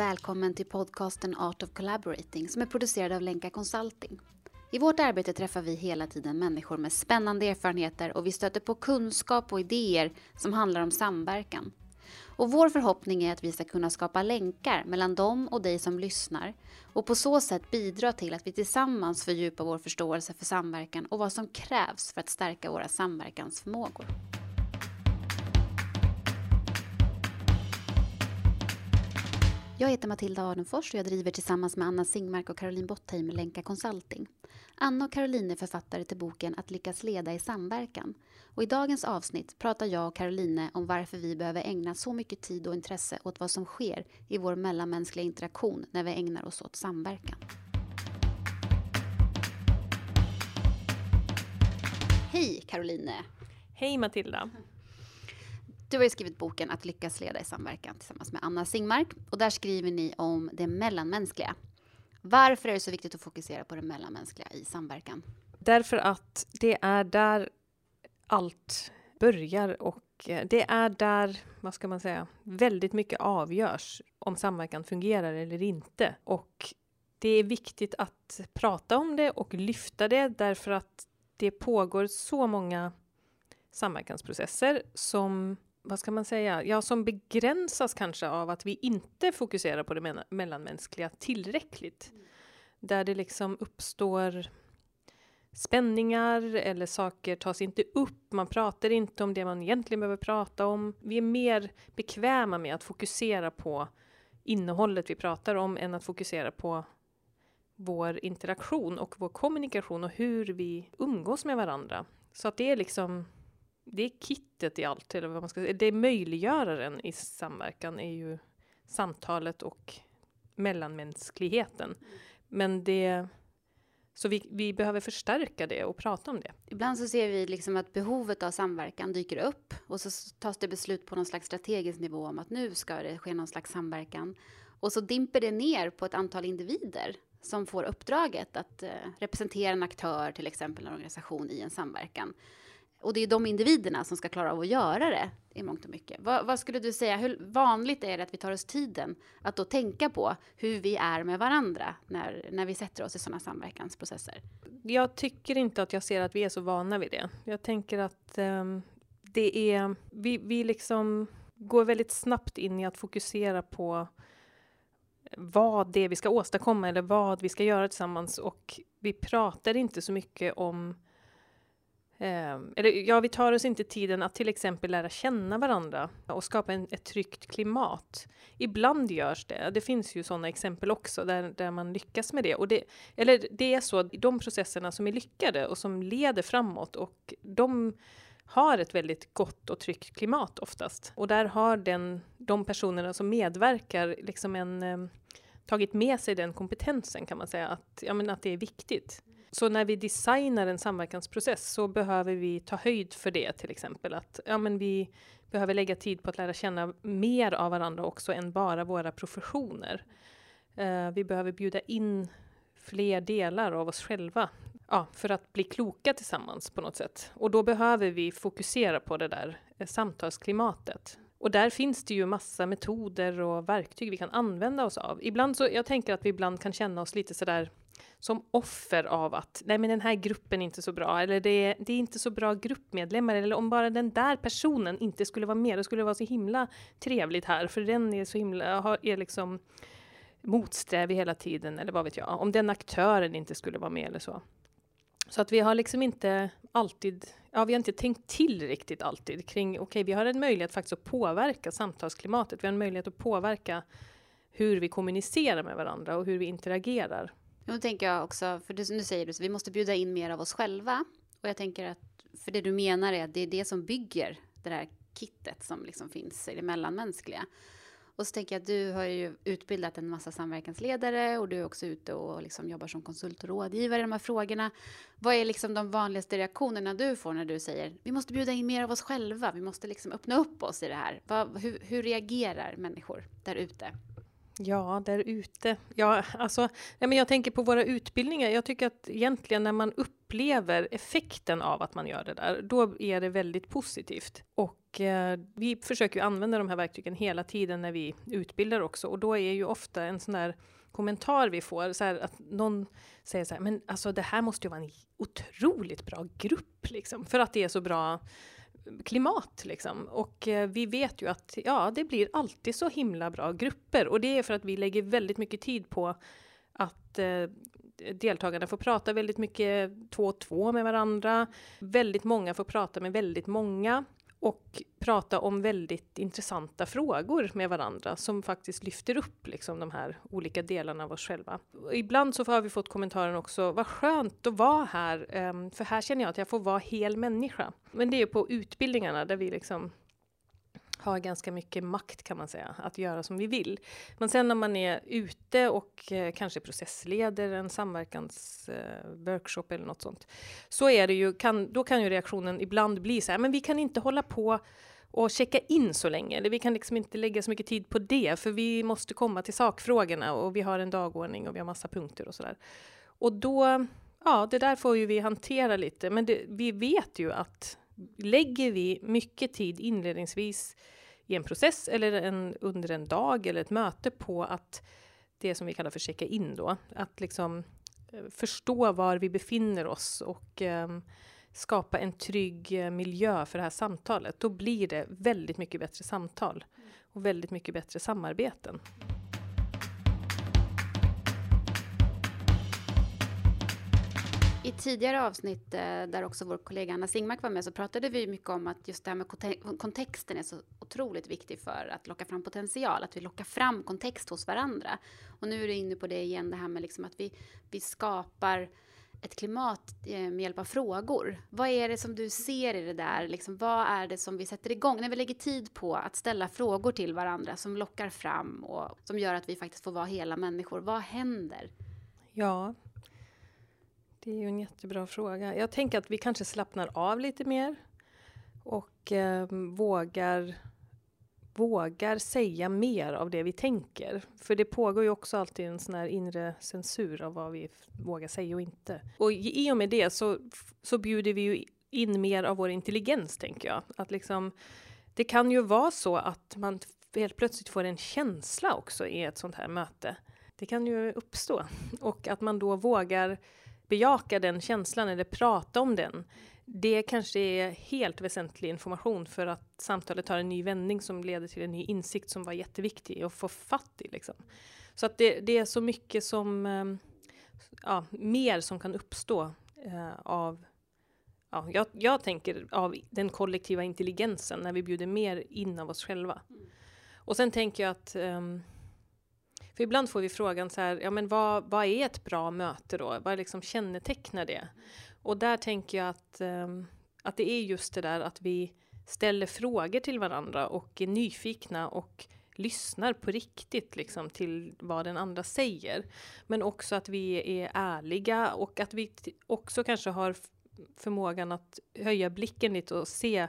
välkommen till podcasten Art of Collaborating som är producerad av Lenka Consulting. I vårt arbete träffar vi hela tiden människor med spännande erfarenheter och vi stöter på kunskap och idéer som handlar om samverkan. Och vår förhoppning är att vi ska kunna skapa länkar mellan dem och dig som lyssnar och på så sätt bidra till att vi tillsammans fördjupar vår förståelse för samverkan och vad som krävs för att stärka våra samverkansförmågor. Jag heter Matilda Ardenfors och jag driver tillsammans med Anna Singmark och Caroline Bottheim Länka Consulting. Anna och Caroline är författare till boken Att lyckas leda i samverkan. Och I dagens avsnitt pratar jag och Caroline om varför vi behöver ägna så mycket tid och intresse åt vad som sker i vår mellanmänskliga interaktion när vi ägnar oss åt samverkan. Hej Caroline! Hej Matilda! Du har ju skrivit boken Att lyckas leda i samverkan tillsammans med Anna Singmark och där skriver ni om det mellanmänskliga. Varför är det så viktigt att fokusera på det mellanmänskliga i samverkan? Därför att det är där allt börjar och eh, det är där, vad ska man säga, väldigt mycket avgörs om samverkan fungerar eller inte. Och det är viktigt att prata om det och lyfta det därför att det pågår så många samverkansprocesser som vad ska man säga, ja, som begränsas kanske av att vi inte fokuserar på det mellanmänskliga tillräckligt. Mm. Där det liksom uppstår spänningar eller saker tas inte upp, man pratar inte om det man egentligen behöver prata om. Vi är mer bekväma med att fokusera på innehållet vi pratar om än att fokusera på vår interaktion och vår kommunikation och hur vi umgås med varandra. Så att det är liksom det är kittet i allt, eller vad man ska säga. Det är möjliggöraren i samverkan är ju samtalet och mellanmänskligheten. Men det så vi, vi, behöver förstärka det och prata om det. Ibland så ser vi liksom att behovet av samverkan dyker upp och så tas det beslut på någon slags strategisk nivå om att nu ska det ske någon slags samverkan. Och så dimper det ner på ett antal individer som får uppdraget att eh, representera en aktör, till exempel en organisation i en samverkan. Och det är de individerna som ska klara av att göra det i mångt och mycket. Vad, vad, skulle du säga, hur vanligt är det att vi tar oss tiden att då tänka på hur vi är med varandra när, när vi sätter oss i sådana samverkansprocesser? Jag tycker inte att jag ser att vi är så vana vid det. Jag tänker att um, det är, vi, vi liksom går väldigt snabbt in i att fokusera på vad det är vi ska åstadkomma eller vad vi ska göra tillsammans och vi pratar inte så mycket om Eh, eller ja, vi tar oss inte tiden att till exempel lära känna varandra och skapa en, ett tryggt klimat. Ibland görs det. Det finns ju sådana exempel också där, där man lyckas med det. Och det. Eller det är så, de processerna som är lyckade och som leder framåt och de har ett väldigt gott och tryggt klimat oftast. Och där har den, de personerna som medverkar liksom en, eh, tagit med sig den kompetensen kan man säga, att, ja, men att det är viktigt. Så när vi designar en samverkansprocess så behöver vi ta höjd för det till exempel. Att ja, men vi behöver lägga tid på att lära känna mer av varandra också än bara våra professioner. Uh, vi behöver bjuda in fler delar av oss själva ja, för att bli kloka tillsammans på något sätt. Och då behöver vi fokusera på det där eh, samtalsklimatet. Och där finns det ju massa metoder och verktyg vi kan använda oss av. Ibland så, jag tänker att vi ibland kan känna oss lite sådär som offer av att nej men den här gruppen är inte så bra eller det, det är inte så bra gruppmedlemmar eller om bara den där personen inte skulle vara med, då skulle det vara så himla trevligt här för den är så himla, är liksom motsträvig hela tiden eller vad vet jag, om den aktören inte skulle vara med eller så. Så att vi har liksom inte alltid, ja vi har inte tänkt till riktigt alltid kring, okej okay, vi har en möjlighet faktiskt att påverka samtalsklimatet, vi har en möjlighet att påverka hur vi kommunicerar med varandra och hur vi interagerar. Nu tänker jag också, för du, nu säger du så vi måste bjuda in mer av oss själva. Och jag tänker att, för det du menar är att det är det som bygger det där kittet som liksom finns i det mellanmänskliga. Och så tänker jag att du har ju utbildat en massa samverkansledare och du är också ute och liksom jobbar som konsult och rådgivare i de här frågorna. Vad är liksom de vanligaste reaktionerna du får när du säger vi måste bjuda in mer av oss själva, vi måste liksom öppna upp oss i det här. Vad, hur, hur reagerar människor där ute? Ja, där ute. Ja, alltså, nej, men jag tänker på våra utbildningar. Jag tycker att egentligen när man upplever effekten av att man gör det där, då är det väldigt positivt. Och eh, vi försöker ju använda de här verktygen hela tiden när vi utbildar också. Och då är ju ofta en sån där kommentar vi får, så här, att någon säger så här, men alltså det här måste ju vara en otroligt bra grupp, liksom, för att det är så bra klimat. Liksom. Och eh, vi vet ju att ja, det blir alltid så himla bra grupper och det är för att vi lägger väldigt mycket tid på att eh, deltagarna får prata väldigt mycket två och två med varandra. Väldigt många får prata med väldigt många och prata om väldigt intressanta frågor med varandra som faktiskt lyfter upp liksom, de här olika delarna av oss själva. Ibland så har vi fått kommentaren också, vad skönt att vara här, ehm, för här känner jag att jag får vara hel människa. Men det är på utbildningarna där vi liksom har ganska mycket makt kan man säga, att göra som vi vill. Men sen när man är ute och eh, kanske processleder en samverkansworkshop eh, eller något sånt, så är det ju, kan, då kan ju reaktionen ibland bli så här, men vi kan inte hålla på och checka in så länge, eller vi kan liksom inte lägga så mycket tid på det, för vi måste komma till sakfrågorna och vi har en dagordning och vi har massa punkter och sådär. Och då, ja, det där får ju vi hantera lite, men det, vi vet ju att lägger vi mycket tid inledningsvis i en process eller en, under en dag eller ett möte på att det som vi kallar för checka in då, att liksom eh, förstå var vi befinner oss och um, skapa en trygg eh, miljö för det här samtalet, då blir det väldigt mycket bättre samtal och väldigt mycket bättre samarbeten. I tidigare avsnitt eh, där också vår kollega Anna Singmark var med så pratade vi mycket om att just det här med kontexten är så otroligt viktig för att locka fram potential, att vi lockar fram kontext hos varandra. Och nu är du inne på det igen, det här med liksom att vi, vi skapar ett klimat eh, med hjälp av frågor. Vad är det som du ser i det där? Liksom, vad är det som vi sätter igång när vi lägger tid på att ställa frågor till varandra som lockar fram och som gör att vi faktiskt får vara hela människor? Vad händer? Ja, det är ju en jättebra fråga. Jag tänker att vi kanske slappnar av lite mer och eh, vågar, vågar säga mer av det vi tänker. För det pågår ju också alltid en sån här inre censur av vad vi vågar säga och inte. Och i och med det så, så bjuder vi ju in mer av vår intelligens, tänker jag. Att liksom, det kan ju vara så att man helt plötsligt får en känsla också i ett sånt här möte. Det kan ju uppstå. Och att man då vågar bejaka den känslan eller prata om den. Det kanske är helt väsentlig information för att samtalet tar en ny vändning som leder till en ny insikt som var jätteviktig att få fatt i. Liksom. Så att det, det, är så mycket som, eh, ja, mer som kan uppstå eh, av Ja, jag, jag, tänker av den kollektiva intelligensen när vi bjuder mer in av oss själva. Och sen tänker jag att um, för ibland får vi frågan så här, ja men vad, vad är ett bra möte då? Vad liksom kännetecknar det? Och där tänker jag att, um, att det är just det där att vi ställer frågor till varandra och är nyfikna och lyssnar på riktigt liksom till vad den andra säger. Men också att vi är ärliga och att vi också kanske har förmågan att höja blicken lite och se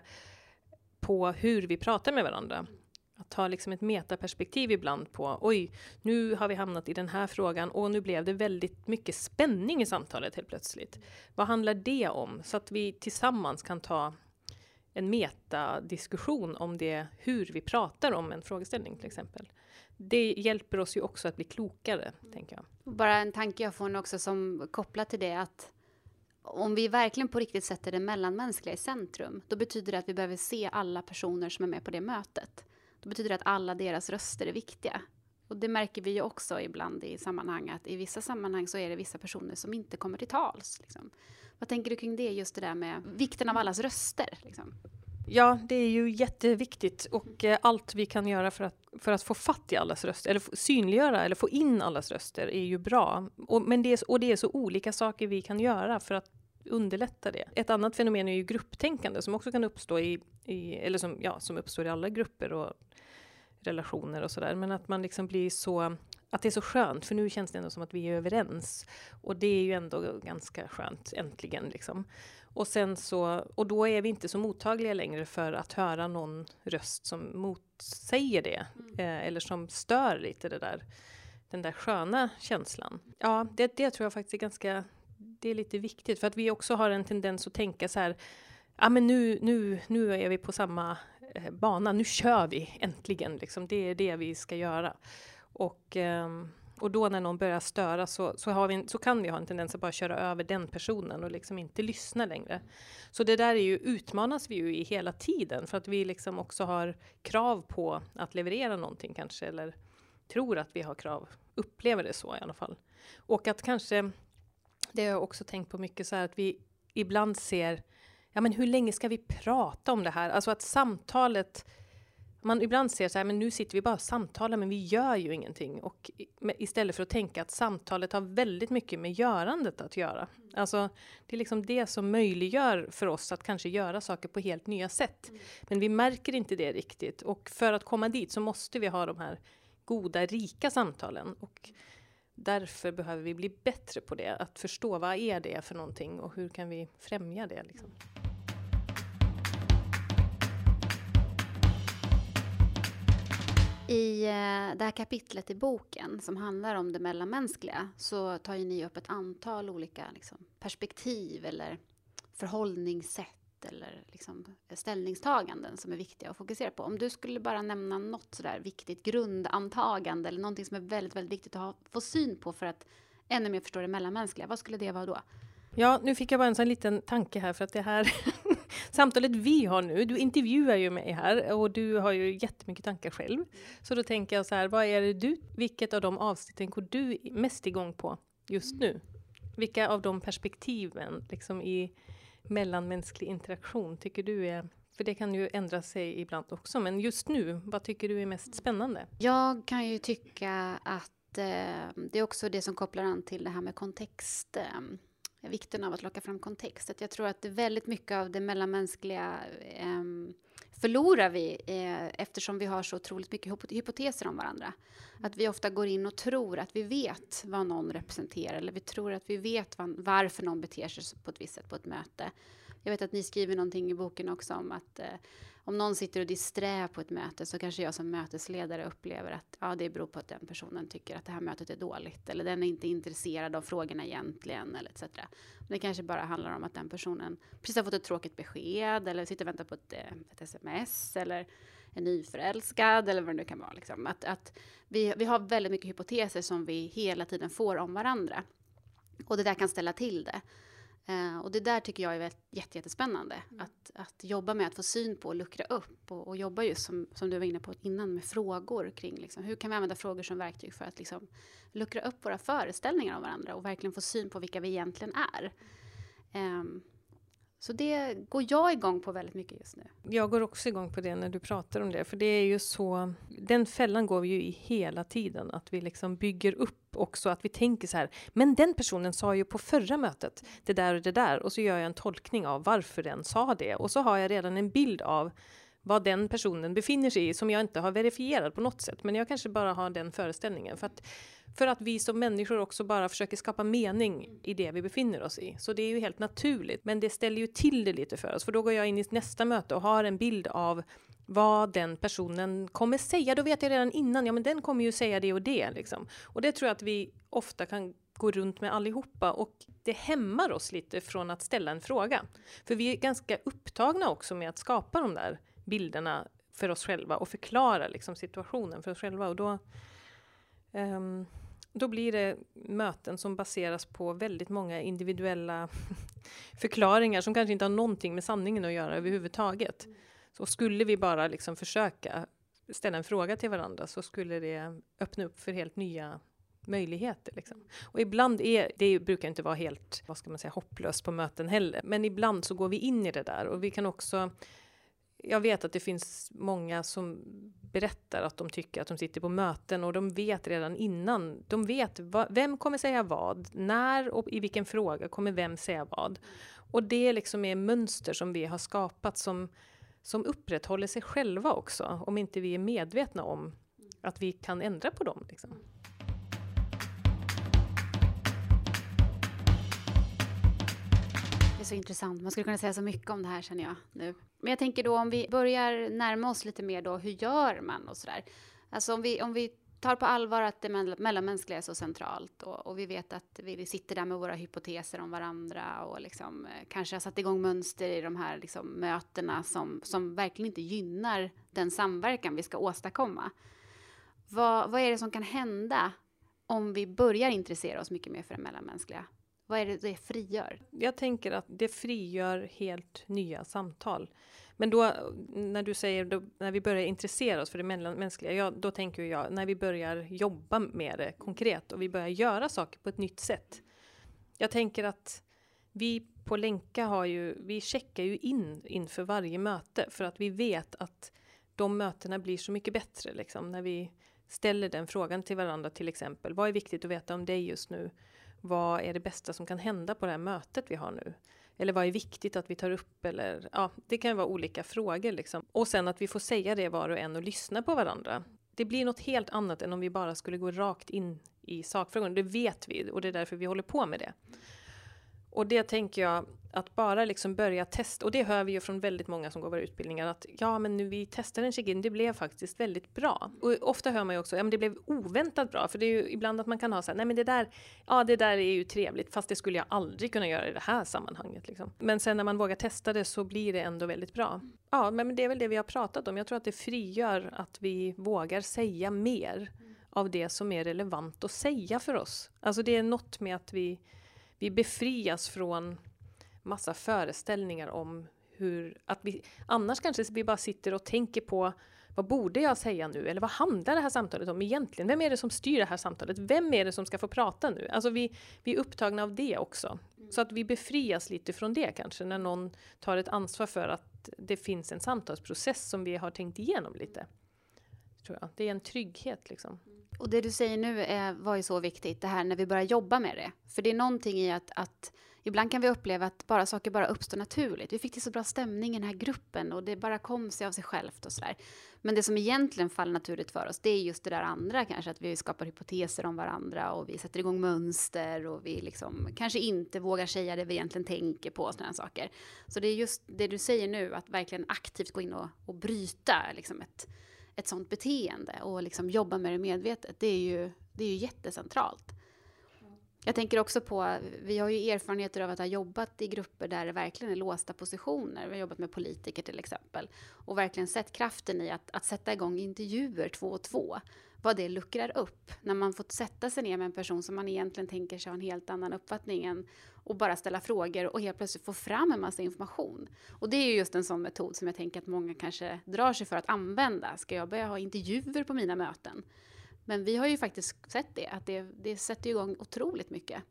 på hur vi pratar med varandra att ta liksom ett metaperspektiv ibland på oj, nu har vi hamnat i den här frågan och nu blev det väldigt mycket spänning i samtalet helt plötsligt. Vad handlar det om? Så att vi tillsammans kan ta en metadiskussion om det, hur vi pratar om en frågeställning till exempel. Det hjälper oss ju också att bli klokare, tänker jag. Bara en tanke jag får nu också som kopplar till det att om vi verkligen på riktigt sätter det mellanmänskliga i centrum, då betyder det att vi behöver se alla personer som är med på det mötet. Då betyder det att alla deras röster är viktiga. Och det märker vi ju också ibland i sammanhang att i vissa sammanhang så är det vissa personer som inte kommer till tals. Liksom. Vad tänker du kring det, just det där med vikten av allas röster? Liksom? Ja, det är ju jätteviktigt och eh, allt vi kan göra för att, för att få fatt i allas röster, eller synliggöra eller få in allas röster är ju bra. Och, men det är, och det är så olika saker vi kan göra för att underlätta det. Ett annat fenomen är ju grupptänkande som också kan uppstå i, i eller som, ja, som uppstår i alla grupper och relationer och sådär. Men att man liksom blir så, att det är så skönt, för nu känns det ändå som att vi är överens. Och det är ju ändå ganska skönt, äntligen liksom. Och, sen så, och då är vi inte så mottagliga längre för att höra någon röst som motsäger det. Mm. Eh, eller som stör lite det där, den där sköna känslan. Ja, det, det tror jag faktiskt är ganska det är lite viktigt för att vi också har en tendens att tänka så här. Ja, men nu, nu, nu är vi på samma eh, bana. Nu kör vi äntligen. Liksom. Det är det vi ska göra. Och, eh, och då när någon börjar störa så, så, har vi, så kan vi ha en tendens att bara köra över den personen och liksom inte lyssna längre. Så det där är ju, utmanas vi ju i hela tiden för att vi liksom också har krav på att leverera någonting kanske, eller tror att vi har krav, upplever det så i alla fall. Och att kanske det har jag också tänkt på mycket så här att vi ibland ser, ja men hur länge ska vi prata om det här? Alltså att samtalet, man ibland ser så här, men nu sitter vi bara och samtalar men vi gör ju ingenting. Och istället för att tänka att samtalet har väldigt mycket med görandet att göra. Alltså det är liksom det som möjliggör för oss att kanske göra saker på helt nya sätt. Mm. Men vi märker inte det riktigt och för att komma dit så måste vi ha de här goda, rika samtalen. Och därför behöver vi bli bättre på det. Att förstå vad är det för någonting och hur kan vi främja det? Liksom. I eh, det här kapitlet i boken som handlar om det mellanmänskliga så tar ju ni upp ett antal olika liksom, perspektiv eller förhållningssätt eller liksom ställningstaganden som är viktiga att fokusera på. Om du skulle bara nämna något sådär viktigt grundantagande eller någonting som är väldigt, väldigt viktigt att ha, få syn på för att ännu mer förstå det mellanmänskliga, vad skulle det vara då? Ja, nu fick jag bara en sån liten tanke här för att det här samtalet vi har nu, du intervjuar ju mig här och du har ju jättemycket tankar själv. Så då tänker jag så här, vad är det du, vilket av de avsnitten går du mest igång på just nu? Vilka av de perspektiven liksom i mellanmänsklig interaktion tycker du är för det kan ju ändra sig ibland också. Men just nu, vad tycker du är mest spännande? Jag kan ju tycka att eh, det är också det som kopplar an till det här med kontext. Eh, vikten av att locka fram kontext. jag tror att det är väldigt mycket av det mellanmänskliga eh, förlorar vi eh, eftersom vi har så otroligt mycket hypoteser om varandra. Att vi ofta går in och tror att vi vet vad någon representerar eller vi tror att vi vet varför någon beter sig på ett visst sätt på ett möte. Jag vet att ni skriver någonting i boken också om att eh, om någon sitter och disträ på ett möte så kanske jag som mötesledare upplever att ja, det beror på att den personen tycker att det här mötet är dåligt eller den är inte intresserad av frågorna egentligen eller etc. Det kanske bara handlar om att den personen precis har fått ett tråkigt besked eller sitter och väntar på ett, eh, ett sms eller är nyförälskad eller vad det nu kan vara. Liksom. Att, att vi, vi har väldigt mycket hypoteser som vi hela tiden får om varandra. Och det där kan ställa till det. Eh, och det där tycker jag är jättespännande. Mm. Att, att jobba med att få syn på och luckra upp och, och jobba just som, som du var inne på innan med frågor kring liksom, hur kan vi använda frågor som verktyg för att liksom, luckra upp våra föreställningar om varandra och verkligen få syn på vilka vi egentligen är. Um, så det går jag igång på väldigt mycket just nu. Jag går också igång på det när du pratar om det, för det är ju så. Den fällan går vi ju i hela tiden, att vi liksom bygger upp också att vi tänker så här. Men den personen sa ju på förra mötet det där och det där och så gör jag en tolkning av varför den sa det och så har jag redan en bild av vad den personen befinner sig i som jag inte har verifierat på något sätt. Men jag kanske bara har den föreställningen för att för att vi som människor också bara försöker skapa mening i det vi befinner oss i. Så det är ju helt naturligt. Men det ställer ju till det lite för oss. För då går jag in i nästa möte och har en bild av vad den personen kommer säga. Då vet jag redan innan, ja men den kommer ju säga det och det. Liksom. Och det tror jag att vi ofta kan gå runt med allihopa och det hämmar oss lite från att ställa en fråga. För vi är ganska upptagna också med att skapa de där bilderna för oss själva och förklara liksom, situationen för oss själva. Och då, um, då blir det möten som baseras på väldigt många individuella förklaringar som kanske inte har någonting med sanningen att göra överhuvudtaget. Så skulle vi bara liksom försöka ställa en fråga till varandra så skulle det öppna upp för helt nya möjligheter. Liksom. Och ibland är det brukar inte vara helt, vad ska man säga, hopplöst på möten heller. Men ibland så går vi in i det där och vi kan också jag vet att det finns många som berättar att de tycker att de sitter på möten och de vet redan innan. De vet va, vem kommer säga vad, när och i vilken fråga kommer vem säga vad. Och det liksom är mönster som vi har skapat som, som upprätthåller sig själva också, om inte vi är medvetna om att vi kan ändra på dem. Liksom. Det är så intressant. Man skulle kunna säga så mycket om det här känner jag nu. Men jag tänker då om vi börjar närma oss lite mer då, hur gör man och sådär? Alltså om vi, om vi tar på allvar att det mellanmänskliga är så centralt och, och, vi vet att vi sitter där med våra hypoteser om varandra och liksom, eh, kanske har satt igång mönster i de här liksom, mötena som, som verkligen inte gynnar den samverkan vi ska åstadkomma. Vad, vad är det som kan hända om vi börjar intressera oss mycket mer för det mellanmänskliga? Vad är det det frigör? Jag tänker att det frigör helt nya samtal. Men då, när du säger då, när vi börjar intressera oss för det mänskliga, ja, då tänker jag när vi börjar jobba med det konkret och vi börjar göra saker på ett nytt sätt. Jag tänker att vi på Länka har ju, vi checkar ju in inför varje möte för att vi vet att de mötena blir så mycket bättre liksom när vi ställer den frågan till varandra till exempel. Vad är viktigt att veta om dig just nu? Vad är det bästa som kan hända på det här mötet vi har nu? Eller vad är viktigt att vi tar upp? Eller, ja, det kan vara olika frågor. Liksom. Och sen att vi får säga det var och en och lyssna på varandra. Det blir något helt annat än om vi bara skulle gå rakt in i sakfrågan. Det vet vi och det är därför vi håller på med det. Och det tänker jag, att bara liksom börja testa, och det hör vi ju från väldigt många som går våra utbildningar, att ja men nu vi testade en check-in, det blev faktiskt väldigt bra. Och ofta hör man ju också, ja men det blev oväntat bra, för det är ju ibland att man kan ha så här, nej men det där, ja det där är ju trevligt, fast det skulle jag aldrig kunna göra i det här sammanhanget. Liksom. Men sen när man vågar testa det så blir det ändå väldigt bra. Ja, men det är väl det vi har pratat om. Jag tror att det frigör att vi vågar säga mer av det som är relevant att säga för oss. Alltså det är något med att vi vi befrias från massa föreställningar om hur, att vi, annars kanske vi bara sitter och tänker på vad borde jag säga nu? Eller vad handlar det här samtalet om egentligen? Vem är det som styr det här samtalet? Vem är det som ska få prata nu? Alltså vi, vi är upptagna av det också. Mm. Så att vi befrias lite från det kanske, när någon tar ett ansvar för att det finns en samtalsprocess som vi har tänkt igenom lite. Tror jag. Det är en trygghet liksom. Och det du säger nu är, var ju så viktigt, det här när vi börjar jobba med det. För det är någonting i att, att ibland kan vi uppleva att bara saker bara uppstår naturligt. Vi fick till så bra stämning i den här gruppen och det bara kom sig av sig självt och sådär. Men det som egentligen faller naturligt för oss, det är just det där andra kanske, att vi skapar hypoteser om varandra och vi sätter igång mönster och vi liksom kanske inte vågar säga det vi egentligen tänker på och sådana saker. Så det är just det du säger nu, att verkligen aktivt gå in och, och bryta liksom ett ett sånt beteende och liksom jobba med det medvetet, det är ju, det är ju jättecentralt. Jag tänker också på, vi har ju erfarenheter av att ha jobbat i grupper där det verkligen är låsta positioner. Vi har jobbat med politiker till exempel. Och verkligen sett kraften i att, att sätta igång intervjuer två och två vad det luckrar upp. När man fått sätta sig ner med en person som man egentligen tänker sig ha en helt annan uppfattning än och bara ställa frågor och helt plötsligt få fram en massa information. Och det är ju just en sån metod som jag tänker att många kanske drar sig för att använda. Ska jag börja ha intervjuer på mina möten? Men vi har ju faktiskt sett det, att det, det sätter igång otroligt mycket.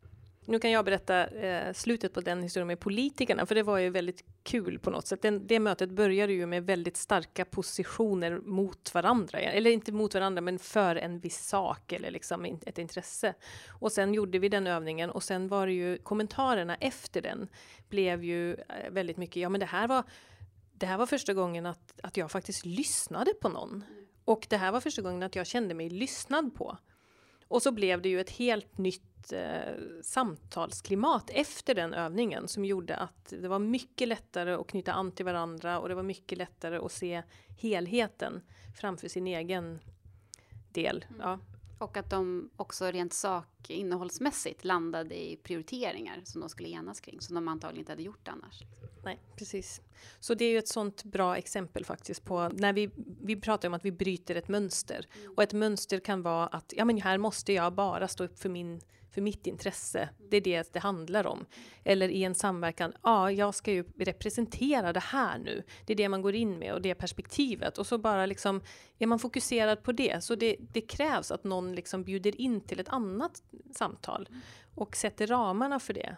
Nu kan jag berätta eh, slutet på den historien med politikerna, för det var ju väldigt kul på något sätt. Den, det mötet började ju med väldigt starka positioner mot varandra, eller inte mot varandra, men för en viss sak eller liksom ett intresse. Och sen gjorde vi den övningen och sen var det ju kommentarerna efter den blev ju eh, väldigt mycket, ja men det här var det här var första gången att, att jag faktiskt lyssnade på någon. Och det här var första gången att jag kände mig lyssnad på. Och så blev det ju ett helt nytt eh, samtalsklimat efter den övningen som gjorde att det var mycket lättare att knyta an till varandra och det var mycket lättare att se helheten framför sin egen del. Mm. Ja. Och att de också rent sak innehållsmässigt landade i prioriteringar som de skulle enas kring, som de antagligen inte hade gjort annars. Nej, precis. Så det är ju ett sånt bra exempel faktiskt på när vi, vi pratar om att vi bryter ett mönster. Mm. Och ett mönster kan vara att, ja men här måste jag bara stå upp för min för mitt intresse. Det är det det handlar om. Eller i en samverkan, ja, jag ska ju representera det här nu. Det är det man går in med och det perspektivet. Och så bara liksom, är man fokuserad på det. Så det, det krävs att någon liksom bjuder in till ett annat samtal och sätter ramarna för det.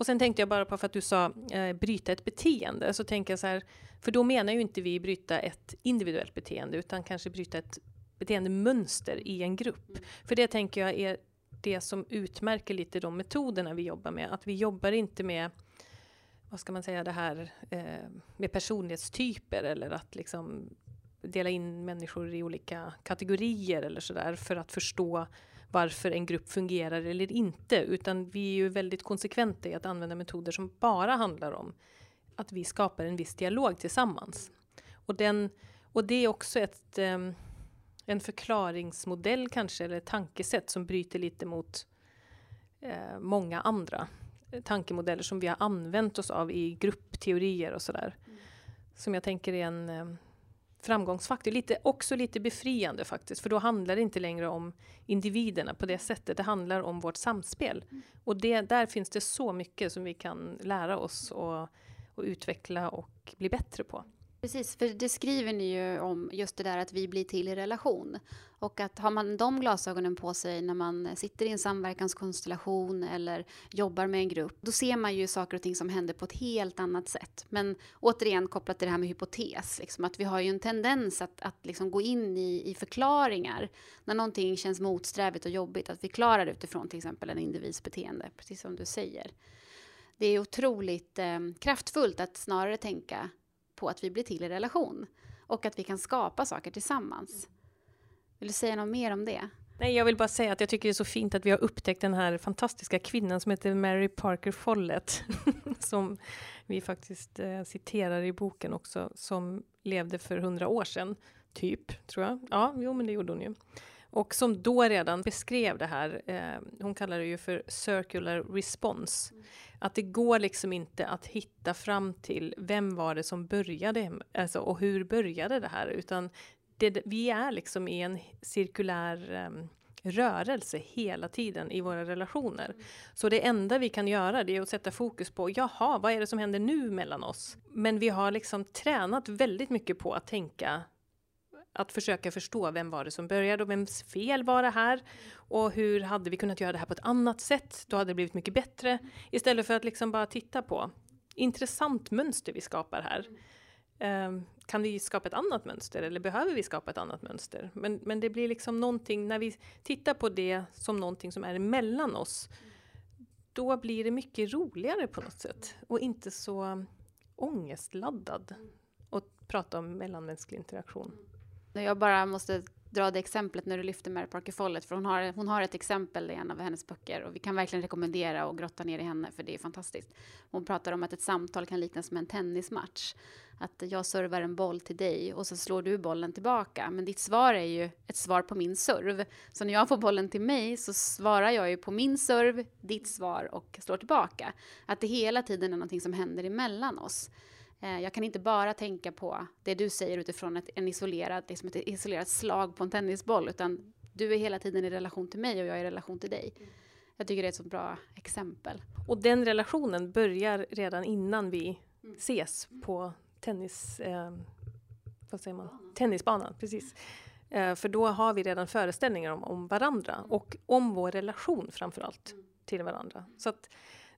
Och sen tänkte jag bara på, för att du sa eh, bryta ett beteende, så tänker jag så här, för då menar ju inte vi bryta ett individuellt beteende, utan kanske bryta ett beteendemönster i en grupp. För det tänker jag är det som utmärker lite de metoderna vi jobbar med. Att vi jobbar inte med vad ska man säga, det här eh, med personlighetstyper eller att liksom dela in människor i olika kategorier eller sådär för att förstå varför en grupp fungerar eller inte, utan vi är ju väldigt konsekventa i att använda metoder som bara handlar om att vi skapar en viss dialog tillsammans. Och, den, och det är också ett, um, en förklaringsmodell kanske, eller tankesätt som bryter lite mot uh, många andra tankemodeller som vi har använt oss av i gruppteorier och sådär. Mm. Som jag tänker är en um, framgångsfaktor. Lite, också lite befriande faktiskt, för då handlar det inte längre om individerna på det sättet. Det handlar om vårt samspel. Mm. Och det, där finns det så mycket som vi kan lära oss och, och utveckla och bli bättre på. Precis, för det skriver ni ju om just det där att vi blir till i relation. Och att har man de glasögonen på sig när man sitter i en samverkanskonstellation eller jobbar med en grupp, då ser man ju saker och ting som händer på ett helt annat sätt. Men återigen kopplat till det här med hypotes, liksom, att vi har ju en tendens att, att liksom gå in i, i förklaringar när någonting känns motsträvigt och jobbigt, att vi klarar det utifrån till exempel en individs beteende, precis som du säger. Det är otroligt eh, kraftfullt att snarare tänka på att vi blir till i relation och att vi kan skapa saker tillsammans. Vill du säga något mer om det? Nej, jag vill bara säga att jag tycker det är så fint att vi har upptäckt den här fantastiska kvinnan som heter Mary Parker Follett, som vi faktiskt eh, citerar i boken också, som levde för hundra år sedan, typ, tror jag. Ja, jo, men det gjorde hon ju. Och som då redan beskrev det här, eh, hon kallar det ju för circular response. Mm. Att det går liksom inte att hitta fram till vem var det som började, alltså, och hur började det här, utan det, vi är liksom i en cirkulär um, rörelse hela tiden i våra relationer. Mm. Så det enda vi kan göra det är att sätta fokus på, jaha, vad är det som händer nu mellan oss? Men vi har liksom tränat väldigt mycket på att tänka att försöka förstå vem var det som började och vems fel var det här? Och hur hade vi kunnat göra det här på ett annat sätt? Då hade det blivit mycket bättre. Istället för att liksom bara titta på intressant mönster vi skapar här. Um, kan vi skapa ett annat mönster eller behöver vi skapa ett annat mönster? Men, men det blir liksom någonting, när vi tittar på det som någonting som är emellan oss, då blir det mycket roligare på något sätt och inte så ångestladdad att prata om mellanmänsklig interaktion. Jag bara måste dra det exemplet när du lyfter Mary Parker Follett, för hon har, hon har ett exempel i en av hennes böcker och vi kan verkligen rekommendera och grotta ner i henne, för det är fantastiskt. Hon pratar om att ett samtal kan liknas med en tennismatch. Att jag servar en boll till dig och så slår du bollen tillbaka, men ditt svar är ju ett svar på min serv. Så när jag får bollen till mig så svarar jag ju på min serv, ditt svar och slår tillbaka. Att det hela tiden är någonting som händer emellan oss. Eh, jag kan inte bara tänka på det du säger utifrån ett, en isolerad, liksom ett isolerat slag på en tennisboll, utan du är hela tiden i relation till mig och jag är i relation till dig. Jag tycker det är ett så bra exempel. Och den relationen börjar redan innan vi mm. ses på tennis, eh, vad säger man? tennisbanan. Precis. Eh, för då har vi redan föreställningar om, om varandra mm. och om vår relation framför allt mm. till varandra. Så att,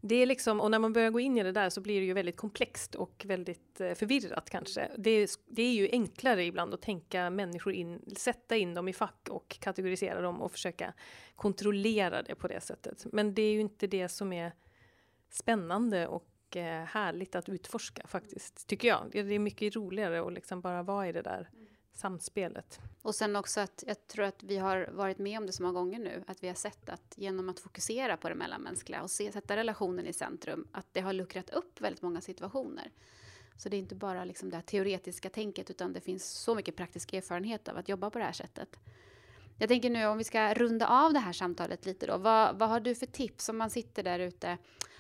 det är liksom, och när man börjar gå in i det där så blir det ju väldigt komplext och väldigt eh, förvirrat kanske. Det är, det är ju enklare ibland att tänka människor in, sätta in dem i fack och kategorisera dem och försöka kontrollera det på det sättet. Men det är ju inte det som är spännande och eh, härligt att utforska faktiskt, tycker jag. Det är mycket roligare att liksom bara vara i det där mm samspelet. Och sen också att jag tror att vi har varit med om det så många gånger nu, att vi har sett att genom att fokusera på det mellanmänskliga och se, sätta relationen i centrum, att det har luckrat upp väldigt många situationer. Så det är inte bara liksom det här teoretiska tänket, utan det finns så mycket praktisk erfarenhet av att jobba på det här sättet. Jag tänker nu om vi ska runda av det här samtalet lite då. Vad, vad har du för tips om man sitter där ute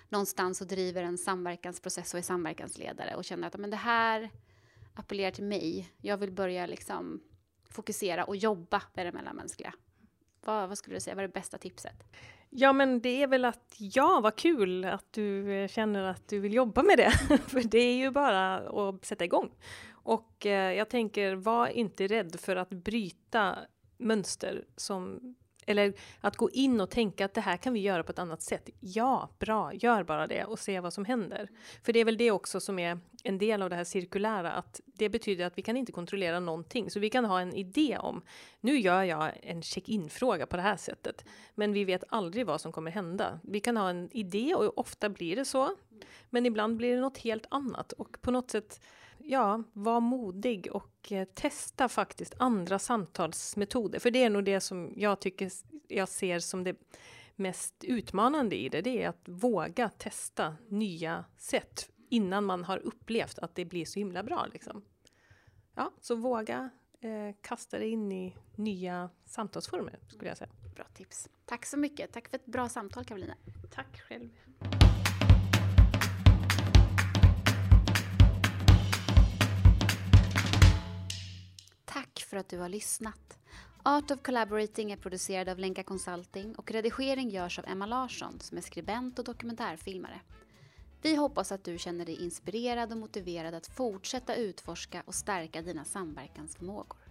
någonstans och driver en samverkansprocess och är samverkansledare och känner att men det här appellerar till mig. Jag vill börja liksom fokusera och jobba med det mellanmänskliga. Vad, vad skulle du säga var det bästa tipset? Ja, men det är väl att ja, vad kul att du eh, känner att du vill jobba med det. för det är ju bara att sätta igång. Och eh, jag tänker, var inte rädd för att bryta mönster som eller att gå in och tänka att det här kan vi göra på ett annat sätt. Ja, bra, gör bara det och se vad som händer. För det är väl det också som är en del av det här cirkulära, att det betyder att vi kan inte kontrollera någonting. Så vi kan ha en idé om, nu gör jag en check-in-fråga på det här sättet, men vi vet aldrig vad som kommer hända. Vi kan ha en idé och ofta blir det så, men ibland blir det något helt annat och på något sätt ja, var modig och eh, testa faktiskt andra samtalsmetoder. För det är nog det som jag tycker jag ser som det mest utmanande i det. Det är att våga testa nya sätt innan man har upplevt att det blir så himla bra. Liksom. Ja, så våga eh, kasta dig in i nya samtalsformer skulle jag säga. Bra tips. Tack så mycket. Tack för ett bra samtal Karolina. Tack själv. För att du har lyssnat. Art of Collaborating är producerad av Lenka Consulting och redigering görs av Emma Larsson som är skribent och dokumentärfilmare. Vi hoppas att du känner dig inspirerad och motiverad att fortsätta utforska och stärka dina samverkansförmågor.